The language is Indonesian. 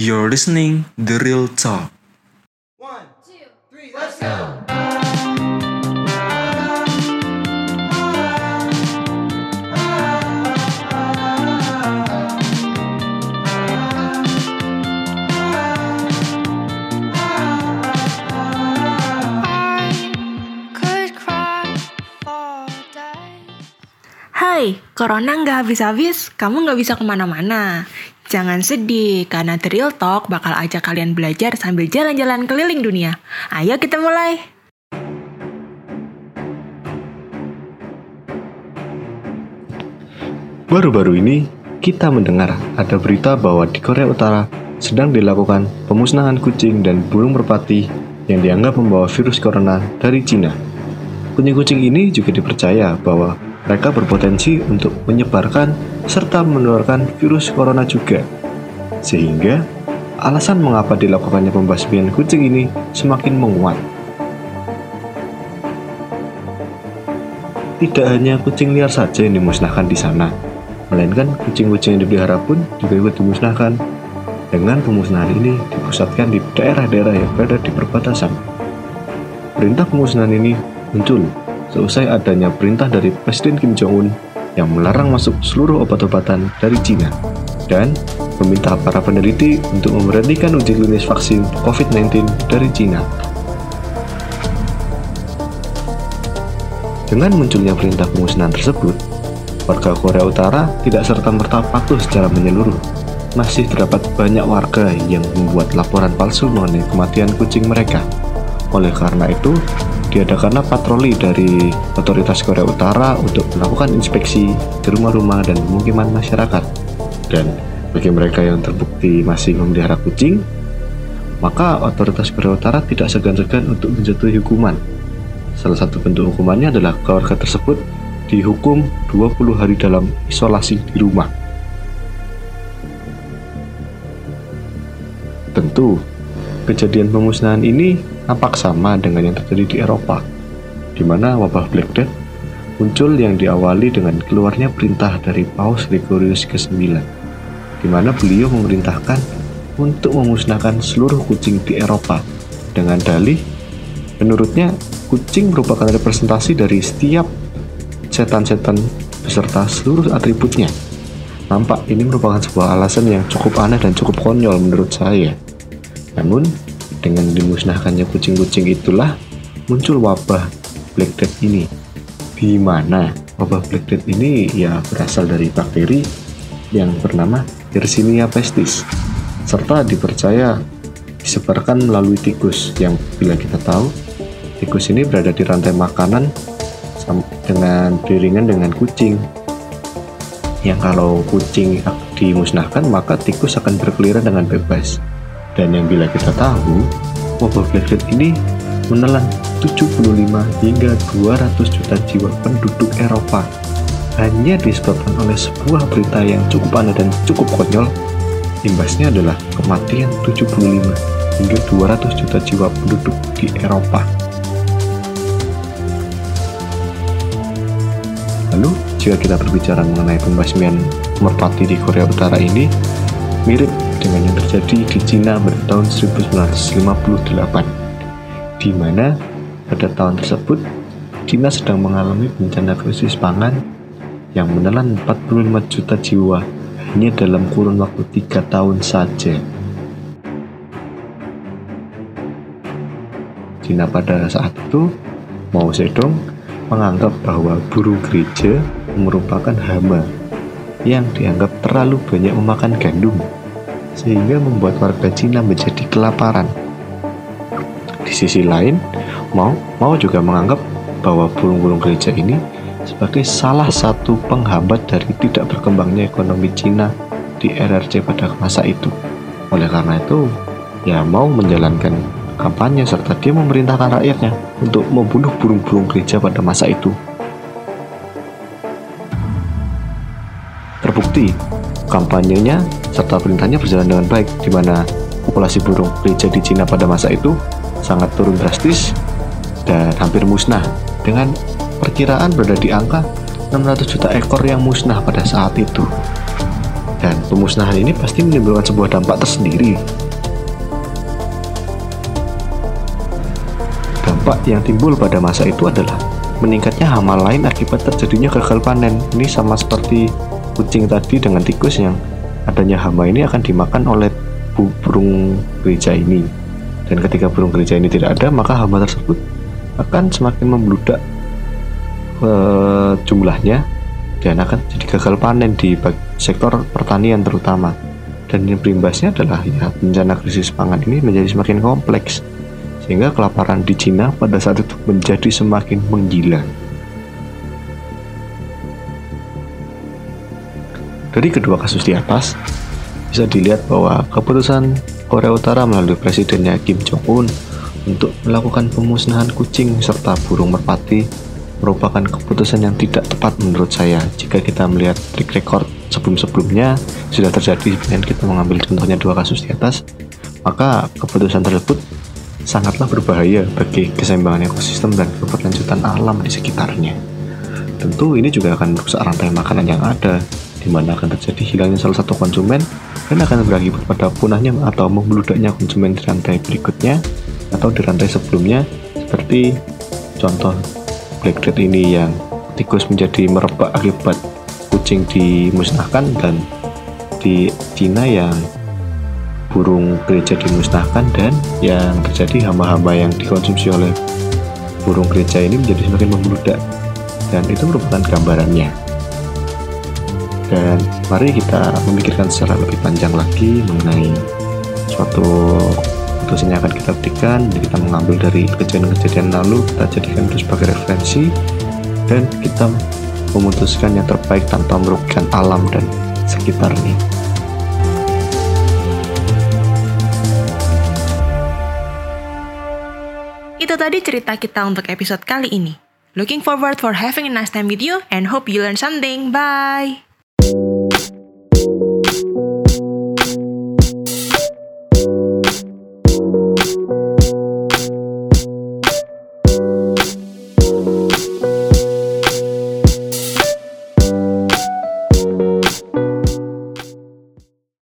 You're listening The Real Talk. One, two, three, let's go. Corona nggak habis-habis, kamu nggak bisa ke mana-mana. Jangan sedih, karena The Real Talk bakal ajak kalian belajar sambil jalan-jalan keliling dunia. Ayo kita mulai! Baru-baru ini, kita mendengar ada berita bahwa di Korea Utara sedang dilakukan pemusnahan kucing dan burung merpati yang dianggap membawa virus corona dari Cina. Kucing-kucing ini juga dipercaya bahwa mereka berpotensi untuk menyebarkan serta menularkan virus corona juga. Sehingga, alasan mengapa dilakukannya pembasmian kucing ini semakin menguat. Tidak hanya kucing liar saja yang dimusnahkan di sana, melainkan kucing-kucing yang dipelihara pun juga ikut dimusnahkan. Dengan pemusnahan ini dipusatkan di daerah-daerah yang berada di perbatasan. Perintah pemusnahan ini muncul seusai adanya perintah dari Presiden Kim Jong-un yang melarang masuk seluruh obat-obatan dari Cina dan meminta para peneliti untuk memberhentikan uji klinis vaksin COVID-19 dari Cina. Dengan munculnya perintah pemusnahan tersebut, warga Korea Utara tidak serta-merta patuh secara menyeluruh. Masih terdapat banyak warga yang membuat laporan palsu mengenai kematian kucing mereka. Oleh karena itu, diadakanlah patroli dari otoritas Korea Utara untuk melakukan inspeksi di rumah-rumah dan pemukiman masyarakat. Dan bagi mereka yang terbukti masih memelihara kucing, maka otoritas Korea Utara tidak segan-segan untuk menjatuhi hukuman. Salah satu bentuk hukumannya adalah keluarga tersebut dihukum 20 hari dalam isolasi di rumah. Tentu, kejadian pemusnahan ini nampak sama dengan yang terjadi di Eropa, di mana wabah Black Death muncul yang diawali dengan keluarnya perintah dari Paus Gregorius ke-9, di mana beliau memerintahkan untuk memusnahkan seluruh kucing di Eropa dengan dalih menurutnya kucing merupakan representasi dari setiap setan-setan beserta seluruh atributnya. Nampak ini merupakan sebuah alasan yang cukup aneh dan cukup konyol menurut saya. Namun, dengan dimusnahkannya kucing-kucing itulah muncul wabah Black Death ini. Di mana wabah Black Death ini? Ya berasal dari bakteri yang bernama Yersinia pestis. Serta dipercaya disebarkan melalui tikus yang bila kita tahu tikus ini berada di rantai makanan dengan beriringan dengan kucing. Yang kalau kucing dimusnahkan maka tikus akan berkeliaran dengan bebas dan yang bila kita tahu, wabah Black ini menelan 75 hingga 200 juta jiwa penduduk Eropa hanya disebabkan oleh sebuah berita yang cukup aneh dan cukup konyol. Imbasnya adalah kematian 75 hingga 200 juta jiwa penduduk di Eropa. Lalu, jika kita berbicara mengenai pembasmian merpati di Korea Utara ini, mirip dengan yang terjadi di Cina pada tahun 1958, di mana pada tahun tersebut Cina sedang mengalami bencana krisis pangan yang menelan 45 juta jiwa hanya dalam kurun waktu tiga tahun saja. Cina pada saat itu, Mao Zedong menganggap bahwa burung gereja merupakan hama yang dianggap terlalu banyak memakan gandum sehingga membuat warga Cina menjadi kelaparan. Di sisi lain, Mao, Mao juga menganggap bahwa burung-burung gereja ini sebagai salah satu penghambat dari tidak berkembangnya ekonomi Cina di RRC pada masa itu. Oleh karena itu, ya Mao menjalankan kampanye serta dia memerintahkan rakyatnya untuk membunuh burung-burung gereja pada masa itu. Terbukti, kampanyenya serta perintahnya berjalan dengan baik di mana populasi burung gereja di Cina pada masa itu sangat turun drastis dan hampir musnah dengan perkiraan berada di angka 600 juta ekor yang musnah pada saat itu. Dan pemusnahan ini pasti menimbulkan sebuah dampak tersendiri. Dampak yang timbul pada masa itu adalah meningkatnya hama lain akibat terjadinya gagal panen. Ini sama seperti kucing tadi dengan tikus yang adanya hama ini akan dimakan oleh burung gereja ini. Dan ketika burung gereja ini tidak ada, maka hama tersebut akan semakin membludak uh, jumlahnya dan akan jadi gagal panen di sektor pertanian terutama dan yang berimbasnya adalah ya bencana krisis pangan ini menjadi semakin kompleks sehingga kelaparan di Cina pada saat itu menjadi semakin menggila. Dari kedua kasus di atas, bisa dilihat bahwa keputusan Korea Utara melalui presidennya Kim Jong-un untuk melakukan pemusnahan kucing serta burung merpati merupakan keputusan yang tidak tepat menurut saya. Jika kita melihat track record sebelum-sebelumnya sudah terjadi dan kita mengambil contohnya dua kasus di atas maka keputusan tersebut sangatlah berbahaya bagi keseimbangan ekosistem dan keberlanjutan alam di sekitarnya. Tentu ini juga akan merusak rantai makanan yang ada di mana akan terjadi hilangnya salah satu konsumen dan akan berakibat pada punahnya atau membeludaknya konsumen di rantai berikutnya atau di rantai sebelumnya seperti contoh Black Death ini yang tikus menjadi merebak akibat kucing dimusnahkan dan di Cina yang burung gereja dimusnahkan dan yang terjadi hama-hama yang dikonsumsi oleh burung gereja ini menjadi semakin membludak. Dan itu merupakan gambarannya dan mari kita memikirkan secara lebih panjang lagi mengenai suatu keputusan yang akan kita berikan jadi kita mengambil dari kejadian-kejadian lalu kita jadikan itu sebagai referensi dan kita memutuskan yang terbaik tanpa merugikan alam dan sekitarnya Itu tadi cerita kita untuk episode kali ini. Looking forward for having a nice time with you and hope you learn something. Bye!